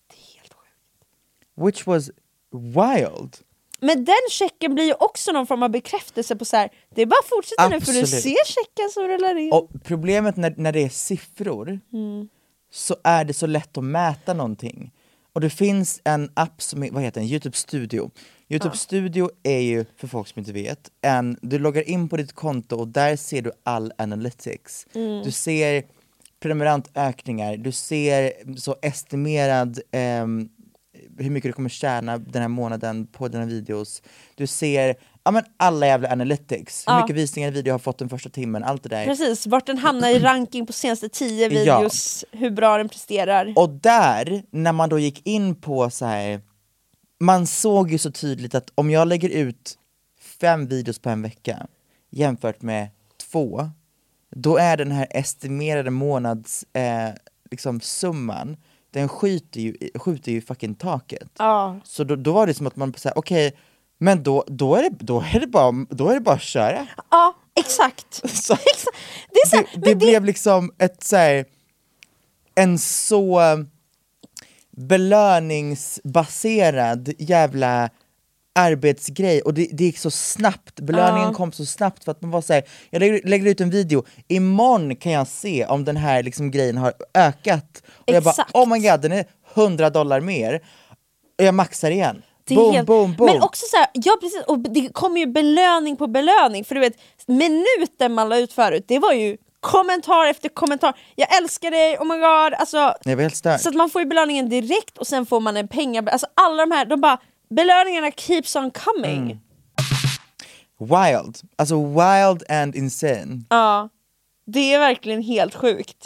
Det är helt sjukt. Which was wild. Men den checken blir ju också någon form av bekräftelse på så här. det är bara att fortsätta nu för du Absolut. ser checken som rullar in. Och problemet när, när det är siffror Mm. så är det så lätt att mäta någonting. Och det finns en app som vad heter den? Youtube Studio. Youtube Studio är ju, för folk som inte vet, en, du loggar in på ditt konto och där ser du all analytics. Mm. Du ser prenumerantökningar, du ser så estimerad ehm, hur mycket du kommer tjäna den här månaden på dina videos. Du ser ja, men alla jävla analytics, hur Ja. mycket visningar en video har fått den första timmen, allt det där. Precis, vart den hamnar i ranking på senaste tio Ja. videos, hur bra den presterar. Och där, när man då gick in på så här man såg ju så tydligt att om jag lägger ut fem videos på en vecka jämfört med två, då är den här estimerade månads eh, liksom summan, den skjuter ju, skjuter ju fucking taket. Ja. Så då, då var det som att man säger okej, men då, då, är det, då, är det bara, då är det bara att köra. Ja, exakt. Så, Exakt. Det så det, men det blev liksom ett så här, en så belöningsbaserad jävla arbetsgrej och det, det gick så snabbt, belöningen Ja. kom så snabbt för att man var såhär, jag lägger, lägger ut en video, imorgon kan jag se om den här liksom grejen har ökat. Och jag bara, Exakt. oh my god den är 100 dollar mer, och jag maxar igen. Boom, helt- boom, boom. Men också så här, ja precis, och det kommer ju belöning på belöning. För du vet, minuten man la ut förut, det var ju kommentar efter kommentar. Jag älskar dig, oh my god. Alltså, Jag var helt så att man får ju belöningen direkt och sen får man en pengar... Alltså alla de här, de bara belöningarna keeps on coming. Mm. Wild, alltså wild and insane. Ja, det är verkligen helt sjukt.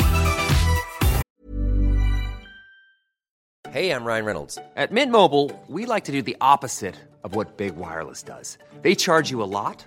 Hey, I'm Ryan Reynolds. At Mint Mobile, we like to do the opposite of what Big Wireless does. They charge you a lot,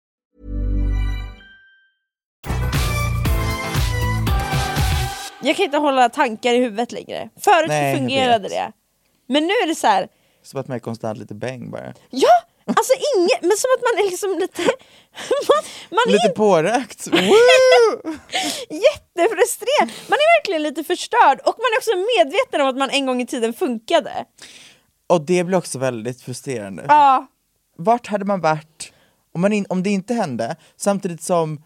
Jag kan inte hålla tankar i huvudet längre. Förut Nej, fungerade det. Men nu är det så här. Som att man är konstant lite bäng bara. ja, alltså inget, men som att man är liksom lite, man, man är Lite pårökt! Woo! jättefrustrerad. Man är verkligen lite förstörd och man är också medveten om att man en gång i tiden funkade. Och det blir också väldigt frustrerande. Ja, Vart hade man varit om, man in, om det inte hände, samtidigt som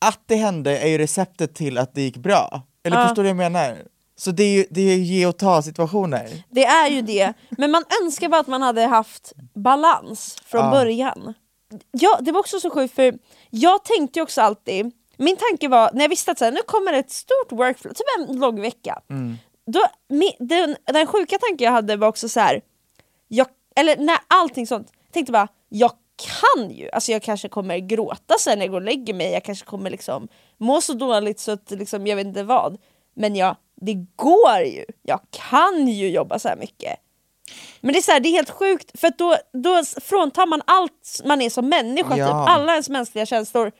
att det hände är ju receptet till att det gick bra? Eller förstår du vad jag menar? Så det är ju det är ju ge och ta situationer. det är ju det. Men man önskar bara att man hade haft balans från Ja. början. Ja, det var också så sjukt för jag tänkte ju också alltid, min tanke var när jag visste att så här, nu kommer ett stort workflow, typ en lång vecka. Då, mi- den, den sjuka tanken jag hade var också så här. Jag, eller när allting sånt, jag tänkte bara, jag kan ju, alltså jag kanske kommer gråta sen när jag går och lägger mig, jag kanske kommer liksom må så dåligt så att liksom, jag vet inte vad. Men jag, det går ju, jag kan ju jobba så här mycket. Men det är, så här, det är helt sjukt, för då, då fråntar man allt man är som människa, Ja. typ. alla ens mänskliga känslor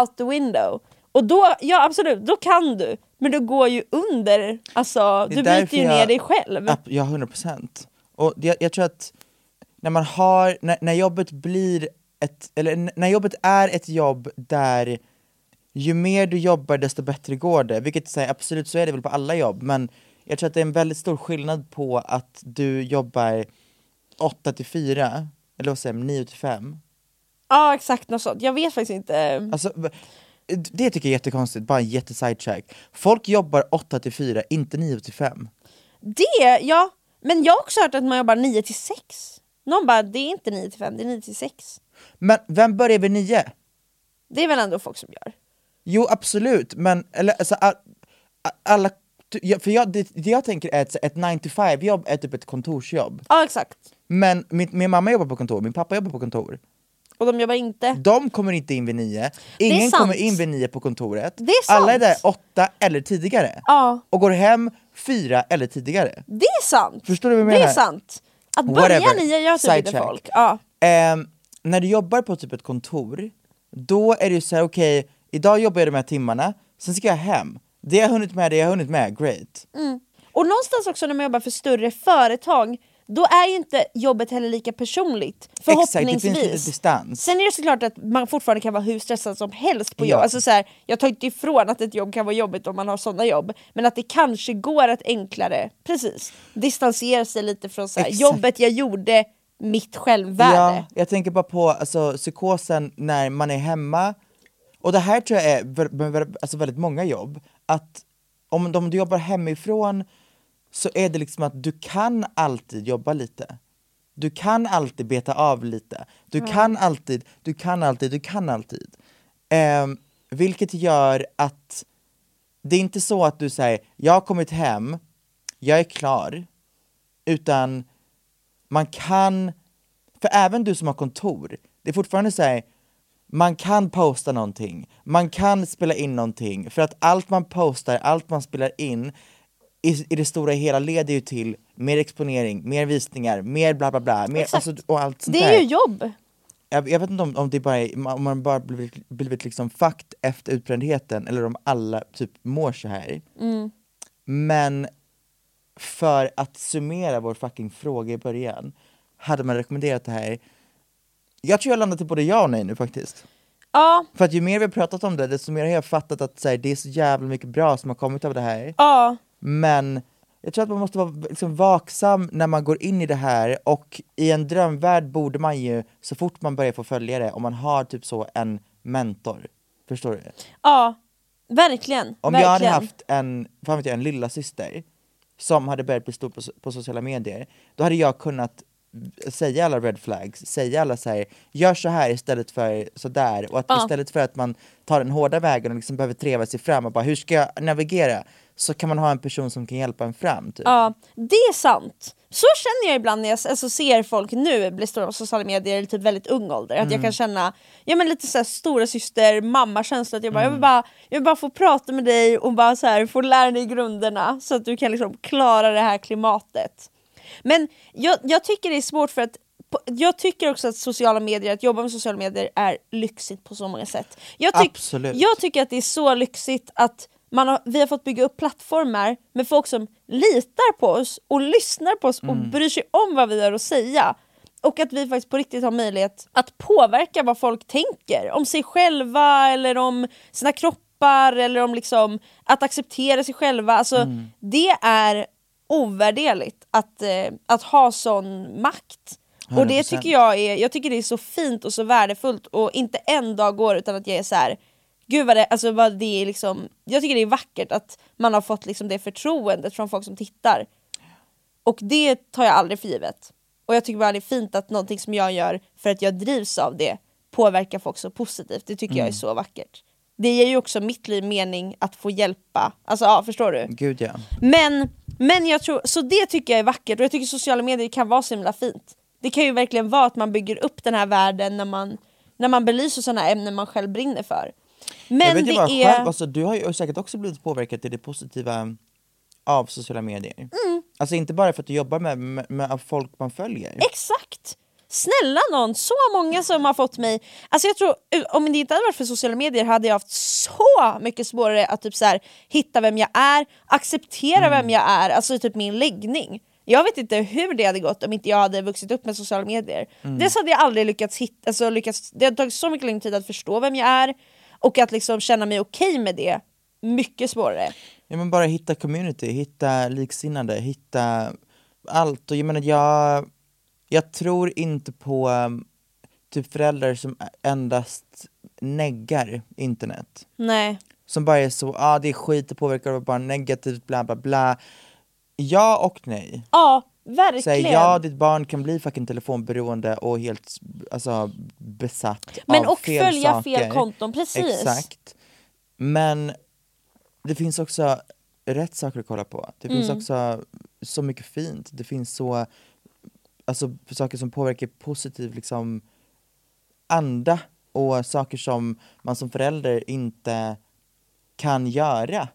out the window. Och då, ja absolut, då kan du, men du går ju under, alltså du bryter ju jag- ner dig själv. Ja, 100 procent. Och jag, jag tror att när man har, när, när jobbet blir ett, eller när jobbet är ett jobb där ju mer du jobbar desto bättre går det, vilket här, absolut så är det väl på alla jobb, men jag tror att det är en väldigt stor skillnad på att du jobbar 8 till 4, eller vad säger man, 9 till 5. Ja exakt, något sånt. Jag vet faktiskt inte. Alltså, det tycker jag är jättekonstigt, bara en jättesidetrack. Folk jobbar 8 till 4, inte 9 till 5. Det, ja. Men jag har också hört att man jobbar 9 till 6. Någon bara, det är inte 9 till 5, det är 9 till 6. Men vem börjar vid 9? Det är väl ändå folk som gör? Jo absolut, men eller, alltså, alla, för jag, det, det jag tänker är att ett 9 to 5 jobb är typ ett kontorsjobb. Ja exakt. Men min, min mamma jobbar på kontor, min pappa jobbar på kontor. Och de jobbar inte. De kommer inte in vid 9, ingen kommer in vid 9 på kontoret. Det är sant. Alla är där 8 eller tidigare. Ja. Och går hem 4 eller tidigare. Det är sant! Förstår du vad jag Det är menar? sant. Att börja Whatever. 9 gör typ inte folk. Ja. Ehm, när du jobbar på typ ett kontor, då är det ju såhär, okej, idag jobbar jag de här timmarna, sen ska jag hem. Det har jag hunnit med, det jag har hunnit med, great. Och någonstans också när man jobbar för större företag, då är ju inte jobbet heller lika personligt. Exakt, det Förhoppningsvis. finns lite distans. Sen är det såklart att man fortfarande kan vara hur stressad som helst på Ja. jobb. Alltså så här, jag tar inte ifrån att ett jobb kan vara jobbigt om man har sådana jobb. Men att det kanske går att enklare, precis, distansera sig lite från så här, jobbet jag gjorde, mitt självvärde. Ja, jag tänker bara på alltså, psykosen när man är hemma. Och det här tror jag är alltså, väldigt många jobb. Att om, om du jobbar hemifrån så är det liksom att du kan alltid jobba lite. Du kan alltid beta av lite. Du kan alltid, du kan alltid, du kan alltid. Ehm, vilket gör att det är inte så att du säger jag har kommit hem, jag är klar. Utan man kan, för även du som har kontor, det är fortfarande så här, man kan posta någonting, man kan spela in någonting, för att allt man postar, allt man spelar in i, i det stora hela leder ju till mer exponering, mer visningar, mer bla bla bla, mer, alltså, och allt sånt Det där. är ju jobb. Jag, jag vet inte om, om det bara är, om man bara blivit, blivit liksom fucked efter utbrändheten eller om alla typ mår så här. Mm. Men för att summera vår fucking fråga i början, hade man rekommenderat det här? Jag tror jag landat till både ja och nej nu faktiskt. Ja, För att ju mer vi har pratat om det, desto mer har jag fattat att så här, det är så jävla mycket bra som har kommit av det här. ja. Men jag tror att man måste vara liksom vaksam när man går in i det här och i en drömvärld borde man ju, så fort man börjar få följare, om man har typ så en mentor. Förstår du? Ja, verkligen. Om verkligen. jag hade haft en, fan vet jag, en lilla syster som hade börjat bli stor på, på sociala medier, då hade jag kunnat säga alla red flags, säga alla så här, gör så här istället för så där och att Ja. istället för att man tar den hårda vägen och liksom behöver treva sig fram och bara hur ska jag navigera? Så kan man ha en person som kan hjälpa en fram. Typ. Ja, det är sant. Så känner jag ibland när jag alltså, ser folk nu bli stora på sociala medier i typ väldigt ung ålder. Att Mm. jag kan känna ja, men lite såhär stora syster mamma känsla att jag bara, jag, Mm. vill bara, jag vill bara få prata med dig och bara så här, få lära dig grunderna så att du kan liksom klara det här klimatet. Men jag, jag tycker det är svårt för att jag tycker också att sociala medier, att jobba med sociala medier är lyxigt på så många sätt. Jag, tyck- Absolut. jag tycker att det är så lyxigt att man har, vi har fått bygga upp plattformar med folk som litar på oss och lyssnar på oss och bryr sig om vad vi har att säga. Och att vi faktiskt på riktigt har möjlighet att påverka vad folk tänker om sig själva eller om sina kroppar eller om liksom att acceptera sig själva. Alltså, Det är ovärderligt att, eh, att ha sån makt. Och det 100%. tycker jag är, jag tycker det är så fint och så värdefullt och inte en dag går utan att jag är så här. Gud vad det, alltså vad det är liksom, jag tycker det är vackert att man har fått liksom det förtroendet från folk som tittar. Och det tar jag aldrig för givet. Och jag tycker bara det är fint att någonting som jag gör för att jag drivs av det påverkar folk så positivt. Det tycker jag är så vackert. Det ger ju också mitt liv mening att få hjälpa. Alltså ja, förstår du? Gud ja. Men, men jag tror, så det tycker jag är vackert och jag tycker sociala medier kan vara så himla fint. Det kan ju verkligen vara att man bygger upp den här världen när man, när man belyser sådana ämnen man själv brinner för. Men jag vet det bara är... själv, alltså, du har ju säkert också blivit påverkad till det positiva av sociala medier. Mm. Alltså inte bara för att du jobbar med, med, med folk man följer. Exakt! Snälla någon, så många som har fått mig... Alltså jag tror, om det inte hade varit för sociala medier hade jag haft så mycket svårare att typ så här, hitta vem jag är, acceptera Mm. vem jag är, alltså typ min läggning. Jag vet inte hur det hade gått om inte jag hade vuxit upp med sociala medier. Mm. Dels hade jag aldrig lyckats hitta, alltså lyckats, det hade tagit så mycket längre tid att förstå vem jag är och att liksom känna mig okej med det, mycket svårare. Ja, men bara hitta community, hitta liksinnade, hitta allt. Och jag menar, jag, jag tror inte på um, typ föräldrar som endast neggar internet. Nej. Som bara är så, ah, det är skit, det påverkar våra barn negativt, bla bla bla. Ja och nej. Ja, Så verkligen. här, ja, ditt barn kan bli fucking telefonberoende och helt alltså, besatt Men av och fel följa saker. fel konton, precis. Exakt. Men det finns också rätt saker att kolla på. Det finns Mm. också så mycket fint. Det finns så, alltså saker som påverkar positiv liksom anda och saker som man som förälder inte kan göra.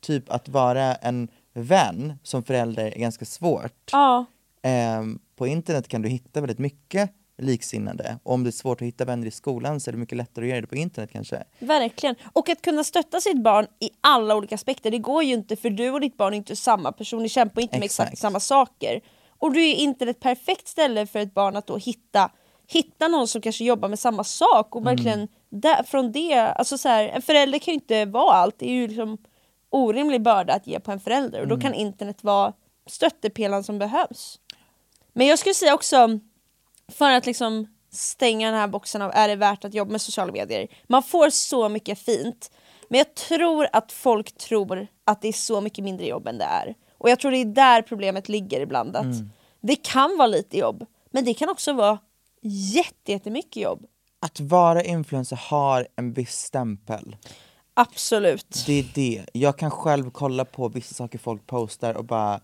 Typ att vara en vän som förälder är ganska svårt. Ja. Ehm, på internet kan du hitta väldigt mycket liksinnade. Och om det är svårt att hitta vänner i skolan så är det mycket lättare att göra det på internet kanske. Verkligen. Och att kunna stötta sitt barn i alla olika aspekter, det går ju inte för du och ditt barn är inte samma person, ni kämpar inte med exakt Exakt. samma saker. Och då är internet ett perfekt ställe för ett barn att då hitta, hitta någon som kanske jobbar med samma sak och verkligen där, från det, alltså så här, en förälder kan ju inte vara allt, det är ju liksom orimlig börda att ge på en förälder och då kan internet vara stöttepelaren som behövs. Men jag skulle säga också, för att liksom stänga den här boxen av är det värt att jobba med sociala medier. Man får så mycket fint, men jag tror att folk tror att det är så mycket mindre jobb än det är. Och jag tror det är där problemet ligger ibland. Att Det kan vara lite jobb, men det kan också vara jätte- jättemycket jobb. Att vara influencer har en viss stämpel. Absolut. Det är det. Jag kan själv kolla på vissa saker folk postar och bara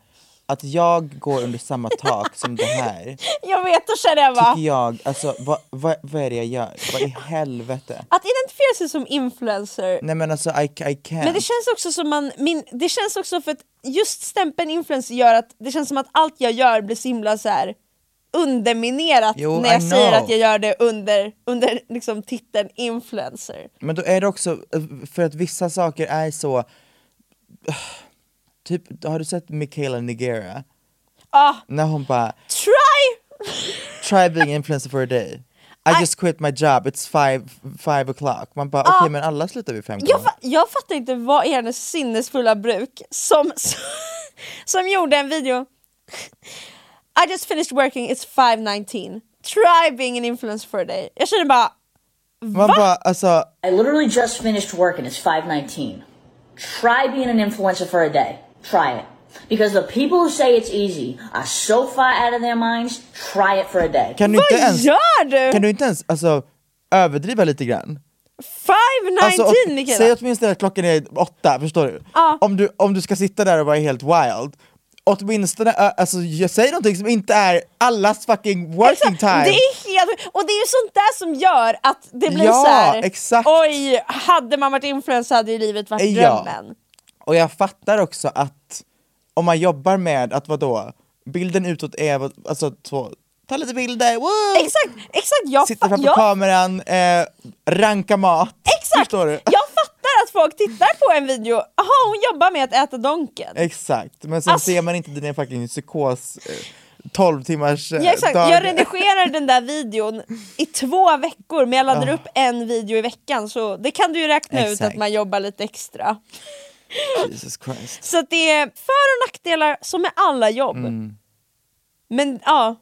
att jag går under samma tak som det här Jag vet, då känner jag bara... tycker jag, alltså vad, vad, vad är det jag gör? Vad i helvete? Att identifiera sig som influencer Nej men alltså I, I can't. Men det känns också som man, min, det känns också för att just stämpeln influencer gör att det känns som att allt jag gör blir så himla så här underminerat Jo, när jag säger att jag gör det under, under liksom titeln influencer. Men då är det också, för att vissa saker är så Typ, har du sett Michaela Nigera? Ah, När hon bara try! try being influencer for a day I just quit my job, it's five, five o'clock Man bara okej men alla slutar vid fem Jag, fa- jag fattar inte vad är hennes sinnesfulla bruk som, som, som gjorde en video I just finished working, it's 5.19 Try being an influencer for a day. Jag känner bara, Man bara alltså, I literally just finished work and it's 519. Try being an influencer for a day. Try it. Because the people who say it's easy are so far out of their minds, try it for a day. kan du inte vad ens, gör du? kan du inte ens alltså, överdriva lite grann? 5.19 Alltså, Mikaela! säg åtminstone att klockan är åtta, förstår du? Ja. Om du? Om du ska sitta där och vara helt wild, åtminstone, alltså jag säger någonting som inte är allas fucking working time Det är helt Och det är ju sånt där som gör att det blir Ja, så här. exakt. Oj, hade man varit influencer hade ju livet varit Ja. drömmen. Och jag fattar också att om man jobbar med att vadå, bilden utåt är alltså så, ta lite bilder, woo! Exakt, exakt! Jag, sitta framför jag, kameran, eh, ranka mat, exakt! förstår du? Jag fattar att folk tittar på en video, aha hon jobbar med att äta donken. Exakt, men sen Alltså- ser man inte dina fucking psykos eh, 12 timmars eh, Ja, exakt. dagar. Jag redigerar den där videon i två veckor men jag laddar Ah. upp en video i veckan så det kan du ju räkna ut Exakt. att man jobbar lite extra. Jesus Christ. Så det är för och nackdelar som med alla jobb. Mm. Men ja,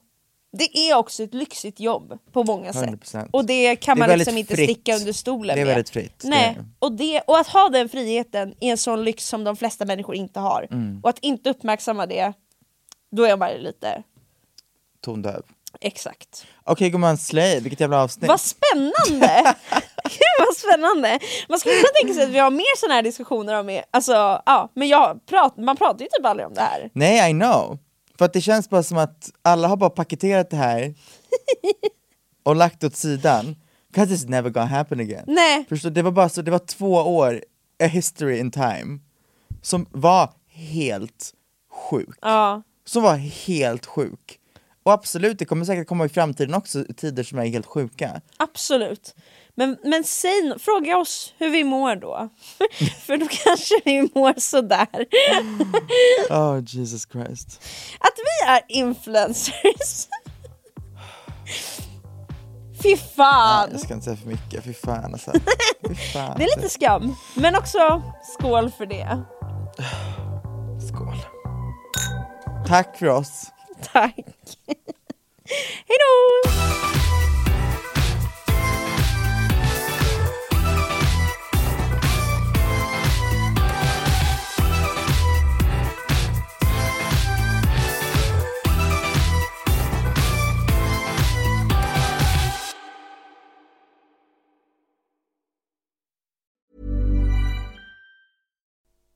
det är också ett lyxigt jobb på många 100%. sätt. Och det kan Det man väldigt liksom inte fritt. sticka under stolen Det är med. väldigt fritt, det Nej. det. Och, det, och att ha den friheten är en sån lyx som de flesta människor inte har. Mm. Och att inte uppmärksamma det, då är man lite Tondöv. exakt. Okej gumman, slay, vilket jävla avsnitt. Vad spännande! Vad spännande! Man skulle kunna tänka sig att vi har mer sådana här diskussioner om er. Alltså, ja, men jag prat, man pratar ju typ aldrig om det här. Nej, I know. För att det känns bara som att alla har bara paketerat det här och lagt åt sidan. Because it's never gonna happen again. Nej. Förstår, det var bara så, det var två år, a history in time, som var helt sjuk. Ja. Som var helt sjuk. Och absolut, det kommer säkert komma i framtiden också tider som är helt sjuka. Absolut. Men, men säg, fråga oss hur vi mår då. För då kanske vi mår sådär. Oh Jesus Christ. Att vi är influencers. Fy fan! Jag ska inte säga för mycket, fy fan alltså. Fy fan. Det är lite skam. Men också skål för det. Skål. Tack för oss. Tack. Hejdå!